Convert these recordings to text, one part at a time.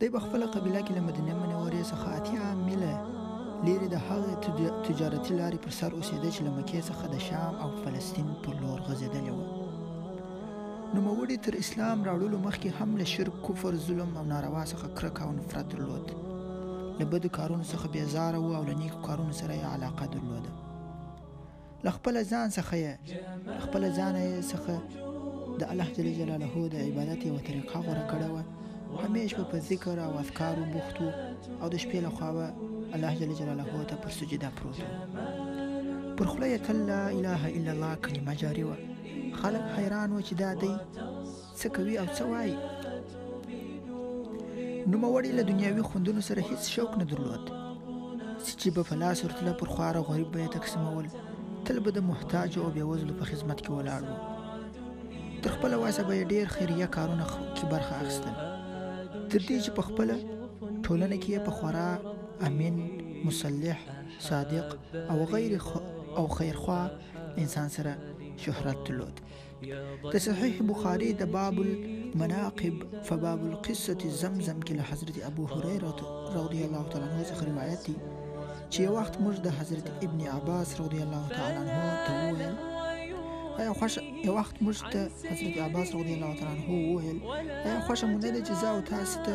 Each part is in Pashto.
دی په خپله قبیله کې له مدینه منورې څخه اتیا میله لیرې د هغې تجارتي لارې پر سر اوسېده چې له مکې څخه د شام او فلسطین پر لور غځېدلې وه نوموړي تر اسلام راوړلو مخکې هم له شرک کفر ظلم او ناروا څخه کرکه او نفرت درلود له بدو کارونو څخه بېزاره و او له نیکو کارونو سره یې علاقه درلوده له خپل ځان څخه یې خپل ځان یې څخه د الله جل جلاله د عبادت یو طریقه غوړه کړې و همیش په ذکر او اذکار بوخت او د شپې له خوا الله جل جلاله ته پر سجده پروت پر خله یې تل لا اله الا الله کلمه جاری و خلک حیران و چې دا دی څه کوي او څه وایي نوموړي له دنیاوي خوندونو سره هیڅ شوق نه درلود چې به په لاس ورتله پر خواره غریب به یې تقسیمول تل به د محتاجو او بېوزلو په خدمت کې ولاړ و تر خپله واسه به یې ډېر خیریه کارونه کې برخه اخیستل تر دې چې په خپله ټولنه کې یې په خورا امین مصلح صادق او غیر او خیرخوا انسان سره شهرت درلود د صحیح بخاری د باب المناقب فباب القصه زمزم کې له حضرت ابو هريره رضی الله تعالی عنہ څخه روایت دی چې یو وخت موږ د حضرت ابن عباس رضی الله تعالی عنہ ته وویل ایا خوښ یو وخت موږ ته حضرت عباس رضی الله تعالی عنہ وویل ایا خوښ مونږ نه چې زه او تاسو ته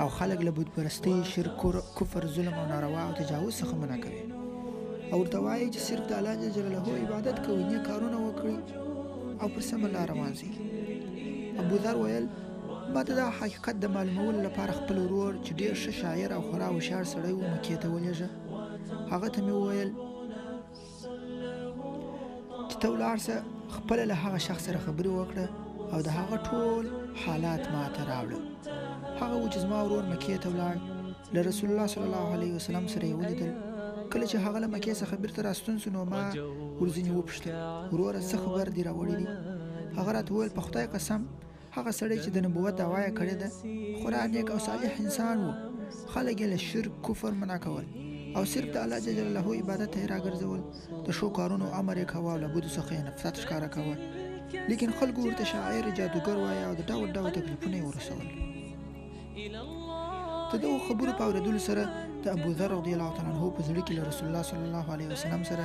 او خلک له بت پرستۍ، شرک، کفر، ظلم او ناروا او تجاوز څخه منع کوي او ورته وایي چې صرف د الله جل جلاله عبادت کوئ، نیک کارونه وکړئ او پر سمه لار روان شئ. ابوذر ویل، ما ته دا حقیقت د معلومولو لپاره خپل ورور چې ډېر ښه شاعر او خورا هوښیار سړی و مکې ته ولېږه. هغه ته مې وویل، ته ولاړ سه خپله له هغه شخص سره خبرې وکړه او د هغه ټول حالات ما ته راوړه هغه و چې زما ورور مکې ته ولاړ له رسول الله صلی الله علیه وسلم سره یې ولیدل کله چې هغه له مکې څخه بیرته راستون سو نو ما ورځینې وپوښتل وروره څه خبر دې راوړي دي هغه راته وویل په خدای قسم هغه سړی چې د نبوت دعوا یې کړې ده خورا نیک او صالح انسان و خلک یې له شرک کفر منع کول او صرف د الله جل جلاله عبادت یې راګرځول د ښو کارونو امر یې کاوه او له بدو څخه یې نفرت ښکاره کاوه لیکن خلکو ورته شاعر جادوګر وایه او د ډول ډول تکلیفونه یې ورسول د دغو خبرو په اورېدلو سره د ابوذر رضی الله تعالی عنه په زړه کې له رسول الله صلی الله علیه وسلم سره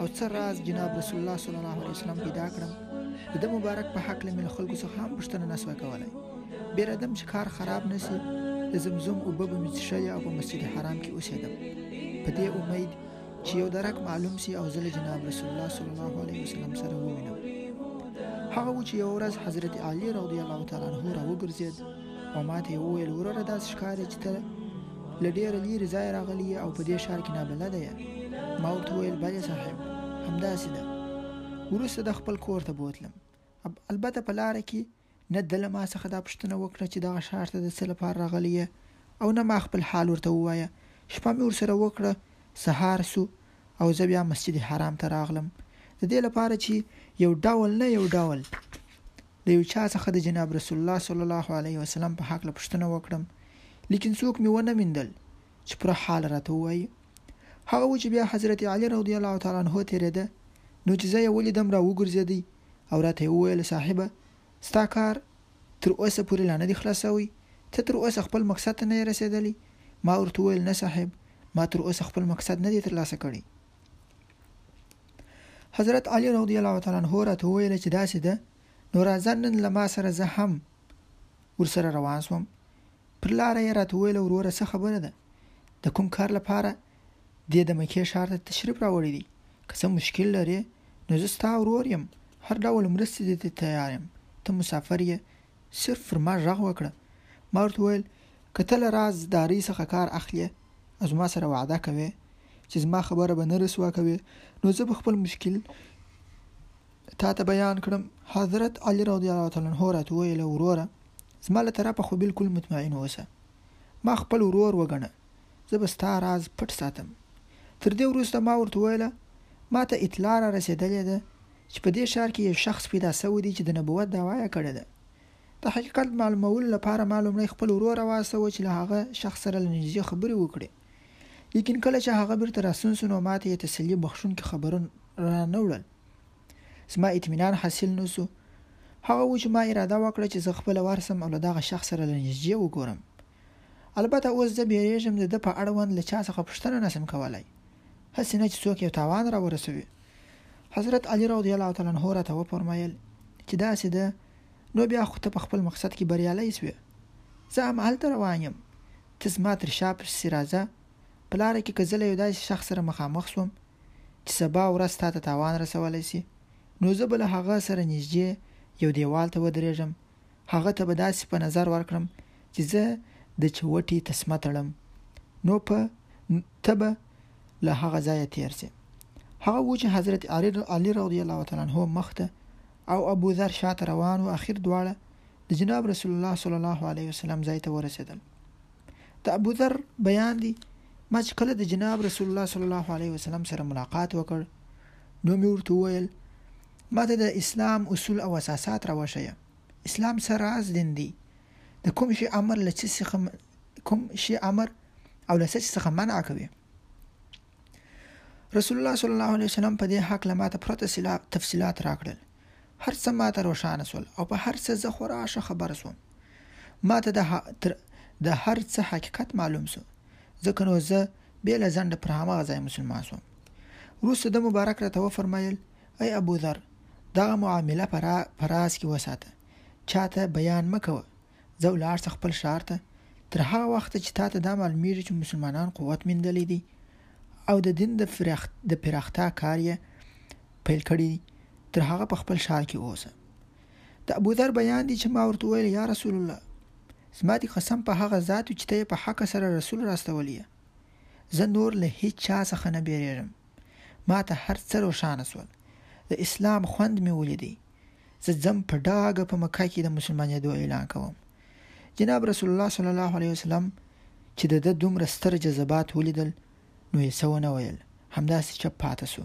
او څه راز جناب رسول الله صلی الله علیه وسلم پیدا کړم د ده مبارک په حق له مې له خلکو څخه هم پوښتنه نه سوای کولی بیره دم چې کار خراب نه سي د زمزم اوبه به مې څښلې او په مسجد حرام کې اوسېدم په دې امید چې یو درک معلوم سي او زه له جناب رسول الله صلی الله علیه وسلم سره ووینم هغه و چې یو ورځ حضرت علی رضی الله تعالی عنه راوګرځېد او ما ته یې وویل وروره داسې ښکاري چې ته له ډېره لیرې ځای راغلی او په دې ښار کې نابلده یې ما ورته وویل بله صاحب همداسې ده وروسته د خپل کور ته بوتلم البته په لاره کې نه د له ما څخه دا پوښتنه وکړه چې دغه ښار ته د څه لپاره راغلی یې او نه ما خپل حال ورته ووایه شپه مې ورسره وکړه سهار سو او زه بیا مسجد حرام ته راغلم د دې لپاره چې یو ډول نه یو ډول د یو چا څخه د جناب رسول الله صلی الله علیه وسلم په هکله پوښتنه وکړم لیکن څوک مې ونه میندل چې پوره حال راته ووایي هغه و چې بیا حضرت علی رضی الله تعالی عنه تیرېده نو چې زه یې ولیدم را وګرځېدی او راته یې وویل صاحبه ستا کار تر اوسه پورې لا نه دی خلاص شوی ته تر اوسه خپل مقصد ته نه یې رسېدلی ما ورته وویل نه صاحب ما تر اوسه خپل مقصد نه دی ترلاسه کړی حضرت علی رضی الله تعالی عنہ راته وویل چې داسې ده نو راځه نن له ما سره زه هم ورسره روان شوم پر لاره یې راته وویل وروره څه خبره ده د کوم کار لپاره دې د مکې ښار ته تشریف راوړی دی که څه مشکل لرې نو زه ستا ورور یم هر ډول مرستې دې ته تیار یم ته مسافر یې صرف پر ما ږغ وکړه ما ورته وویل که ته له راز دارۍ څخه کار اخلې او زما سره وعده کوې چې زما خبره به نه رسوا کوې نو زه به خپل مشکل تا ته بیان کړم حضرت علی رضی الله تعالی عنه راته ویل وروره زما له طرفه خو بالکل مطمئن اوسه ما خپل ورور وګڼه زه به ستا راز پټ ساتم تر دې وروسته ما ورته ویل ما ته اطلاع را رسېدلې ده چې په دې ښار کې یو شخص پیدا شوی دی چې د نبوت دعوا یې کړې ده. د حقیقت معلومولو لپاره ما لومړی خپل ورور راواستوه چې له هغه شخص سره له نږدې خبرې وکړي. لیکن کله چې هغه بیرته راستون شو نو ماته یې تسلي بخښونکي خبرونه رانه وړل. زما اطمینان حاصل نه شو. هغه و چې ما اراده وکړه چې زه خپله ورشم او له دغه شخص سره له نږدې وګورم. البته اوس زه بېرېږم د ده په اړوند له چا څخه پوښتنه نه شم کولای، هسې نه چې څوک یو تاوان را ورسوي. حضرت علی رضی الله تعالی عنه راته وفرمایل چې داسې ده نو بیا خو ته په خپل مقصد کې بریالی شوې، زه همالته روان یم، ته زما تر شا پسې راځه، په لاره کې که زه له یو داسې شخص سره مخامخ شوم چې سبا ورځ تاته تاوان رسولی شي، نو زه به له هغه سره نږدې یو دېوال ته ودرېږم، هغه ته به داسې په نظر ورکړم چې زه د چوټي تسمه تړم نو په ته به له هغه ځایه تیر سې هغه و چې حضرت علي رضی الله تعالی عنہ مخته او ابو ذر شاته روان و اخر دواړه د جناب رسول الله صلی الله علیه وسلم ځای ته ورسېدل د ابو ذر بیان دی ما چې کله د جناب رسول الله صلی الله علیه وسلم سره ملاقات وکړ نو مې ورته وویل ماته د اسلام اصول او اساسات راوښیه اسلام څه راز دین دی د کوم شی امر له څه څخه کوم شی امر او له څه څخه منع کوي رسول الله صلی الله علیه وسلم په دې حق لماته پوره تفصيلات راکړل هر څه ماته روښانه سول او په هر څه زه خورا ښه خبر سوم ماته د تر د هر څه حقیقت معلوم سو ځکه نو زه بې له ځنډه پر هماغه ځای مسلمان سوم وروسته د مبارک راته وفرمایل ای ابو ذر دغه معامله په را په راز کې وساته چاته بیان مه کوه ځه ولاړ شه خپل ښار ته تر هغه وخته چې تاته دا معلومیږي چې مسلمانان قوت میندلی دی او د دین د پراخت د پراختیا کار یې پیل کړی دی تر هغه په خپل ښار کې اوسه د ابو ذر بیان دی چې ما ورته ویل یا رسول الله زما دی قسم په هغه ذات چې ته په حق سره رسول راستولی زه نور له هیچا څخه نه بیریږم ماته هر څه روښانه شول د اسلام خوند می ولیدی زه ځم په ډاګه په مکه کی د مسلمانیدو اعلان کوم جناب رسول الله صلی الله علیه وسلم چې د ده دومره ستر جذبات ولیدل نو یې څه ونه ویل همداسې چپ پاته شو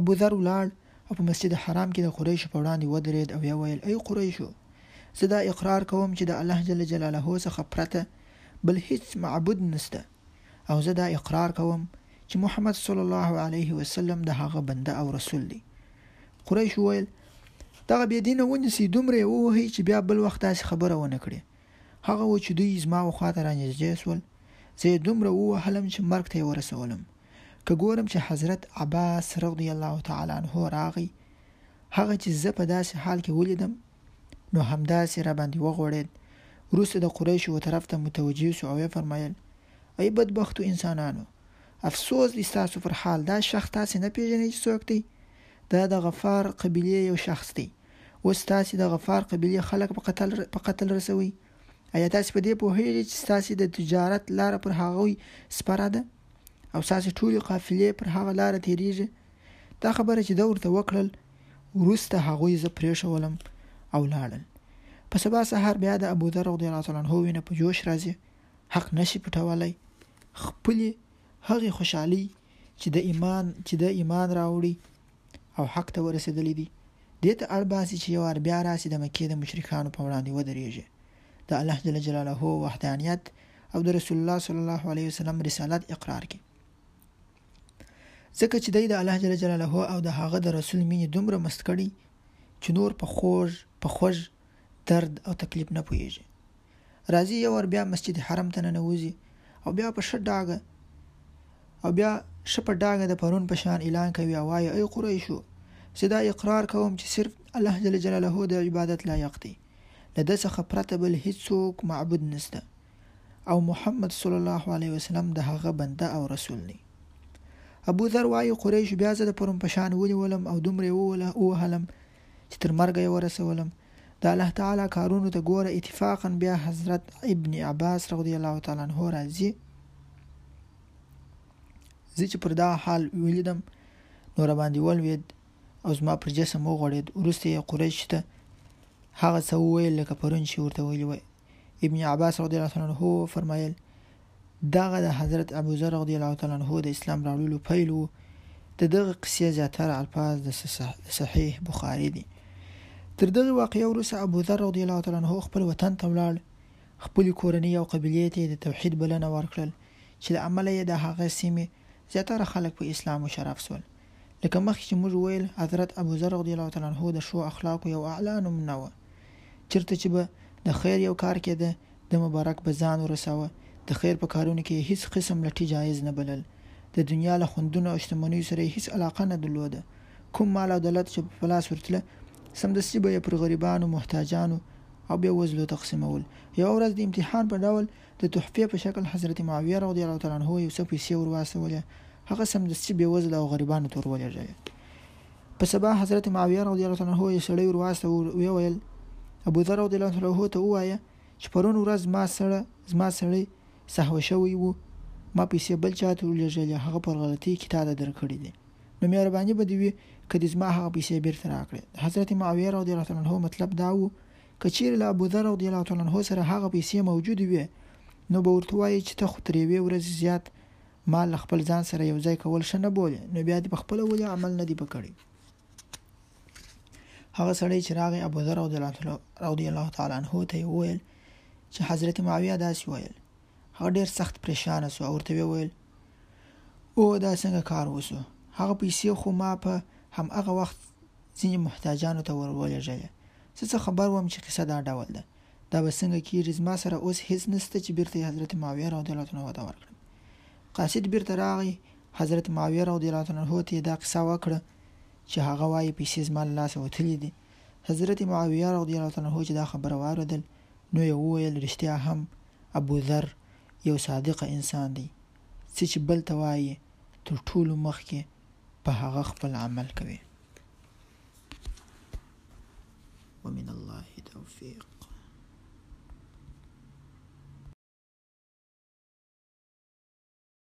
ابو ذر ولاړ او په مسجد حرام کې د قریشو په وړاندې ودرېد او یې ویل ای قریشو زه دا اقرار کوم چې د الله جل جلاله څخه پرته بل هیڅ معبود نسته او زه دا اقرار کوم چې محمد صلی الله علیه وسلم د هغه بنده او رسول دی قریش ویل دغه بې دینه ونیسي دومره یې ووهي چې بیا بل وخت داسې خبره ونه کړي هغه و چې دوی زما وخوا ته رانږدې سول زه یې دومره ووهلم چې مرګ ته یې ورسولم که ګورم چې حضرت عباس رضی الله تعالی عنه راغی هغه چې زه په داسې حال کې ولیدم نو همداسې را باندې وغوړید وروسته د قریشو و طرف ته متوجه سو او یې فرمایل ای بدبختو انسانانو افسوس دی ستاسو پر حال دا شخص تاسې نه پیژنئ چې څوک دی دا د غفار قبیلې یو شخص دی اوس تاسې د غفار قبیلې خلک په قتل په قتل رسوي ایا تاسې په دې پوهېږئ چې ستاسې د تجارت لاره پر هغوی سپره ده او ستاسې ټولې قافلې پر هغه لاره تېرېږي دا خبره چې ده ورته وکړل وروسته هغوی زه پرېښولم او لاړل په سبا سهار بیا د ابو ذر رضی الله تعالی عنه وینه په جوش راځي حق نشي پټولای خپلې هغې خوشحالي چې د ایمان چې د ایمان راوړي او حق ته ورسېدلي دي، دې ته اړ باسي چې یو ار بیا راسي د مکې د مشرکانو په وړاندې ودرېږي، د الله جل جلاله وحدانیت او د رسول الله صلی الله علیه وسلم رسالت اقرار کړي. ځکه چې دی د الله جل جلاله او د هغه د رسول مینې دومره مست کړي چې نور په خوږ په خوږ درد او تکلیف نه پوهېږي راځي یو ور بیا مسجد حرم ته ننوځي او بیا په ښه ډاګه او بیا ښه په ډاګه د پرون په شان اعلان کوي او وایي ای قریشو زه دا اقرار کوم چې صرف الله جل جلاله د عبادت لایق دی له ده څخه پرته بل هیڅوک معبود نشته او محمد صلی الله علیه وسلم د هغه بنده او رسول دی ابو ذر وایي قریش بیا زه د پرون په شان ونیولم او دومره ووهلم چې تر مرګه یې ورسولم د الله تعالی کارونو ته ګوره اتفاقا بیا حضرت ابن عباس رضی الله تعالی عنه راځي زه چې پر دا حال ولیدم نو را باندې ولوید او زما پر جسم وغوړید وروسته یې قریش ته هغه څه وویل لکه پرون چې ورته ویلي وای ابن عباس رضی الله عنه فرمایل دغه د حضرت ابوذر رضی الله تعالی عنه د اسلام راوړلو پیل وو د دغه قصې زیاتره الفاظ د صحیح بخاری دي تر دغه واقعې وروسته ابوذر رضی الله تعالی عنه خپل وطن ته ولاړ خپل کورنۍ او قبیلې ته د توحید بلنه ورکړل چې له عمله یې د هغه سیمې زیاتره خلک په اسلام مشرف سول لکه مخکې چې موږ ویل حضرت ابوذر رضی الله تعالی عنه د ښو اخلاقو یو اعلی نمونه و چرته چې به د خیر یو کار کېده ده مبارک به ځان ورساوه، د خیر په کارونو کې یې هیڅ قسم لټي جایز نه بلل، د دنیا له خوندونو او شتمنیو سره یې هیڅ علاقه نه درلوده، کوم مال او دولت چې په لاس ورتله سمدستي به یې پر غریبانو، محتاجانو او بې وزلو تقسیمول، یوه ورځ د امتحان په ډول د تحفې په شکل حضرت معاویه رضی الله تعالی عنه یو څه پیسې ورواستولې، هغه سمدستي بې وزلو او غریبانو ته ورولېږلې. په سبا حضرت معاویه رضی الله عنه یې سړی ور واستو وی ویل ابو ذر رضی الله عنه ته وایه چې پرون ورځ ما سره زما سړی سهو شوی وو ما پیسې بل چاته ولېږلې هغه پر غلطي کې تا ته درکړې دي نو مهرباني به دې وي که دې زما هغه پیسې بیرته راکړې د حضرت معاویه رضی الله عنه مطلب دا وو که چیرې له ابو ذر رضی الله عنه سره هغه پیسې موجودې وي نو به ورته وایي چې ته خو تر یوې ورځې زیات مال له خپل ځان سره یو ځای کول ښه نه بولې نو بیا دې په خپله ولې عمل نه دی په کړی هغه سړی چې راغی ابو ذر رضی الله تعالی عنه ته وویل چې حضرت معاویه داسې ویل هغه ډیر سخت پریشان شو او ورته ویل او دا څنګه کار وسو هغه پیسې خو ما په هم هغه وخت ځینې محتاجانو ته ورولېږلې زه څه خبر وم چې قصه دا ډول ده دا به څنګه کیږي زما سره اوس هیڅ نشته چې بیرته یې حضرت معاویه رضی الله عنه ته ورکړم قاصد بیرته راغی حضرت معاویه رضی الله عنه ته دا قصه وکړه چې هغه وايي پیسې زما له لاسه وتلې دي حضرت معاویه رضی الله عنه چې دا خبره واوریدل نو یې وویل رښتیا هم ابو ذر یو صادق انسان دی څه چې بل ته وایي تر ټولو مخکې په هغه خپل عمل کوي ومن الله توفيق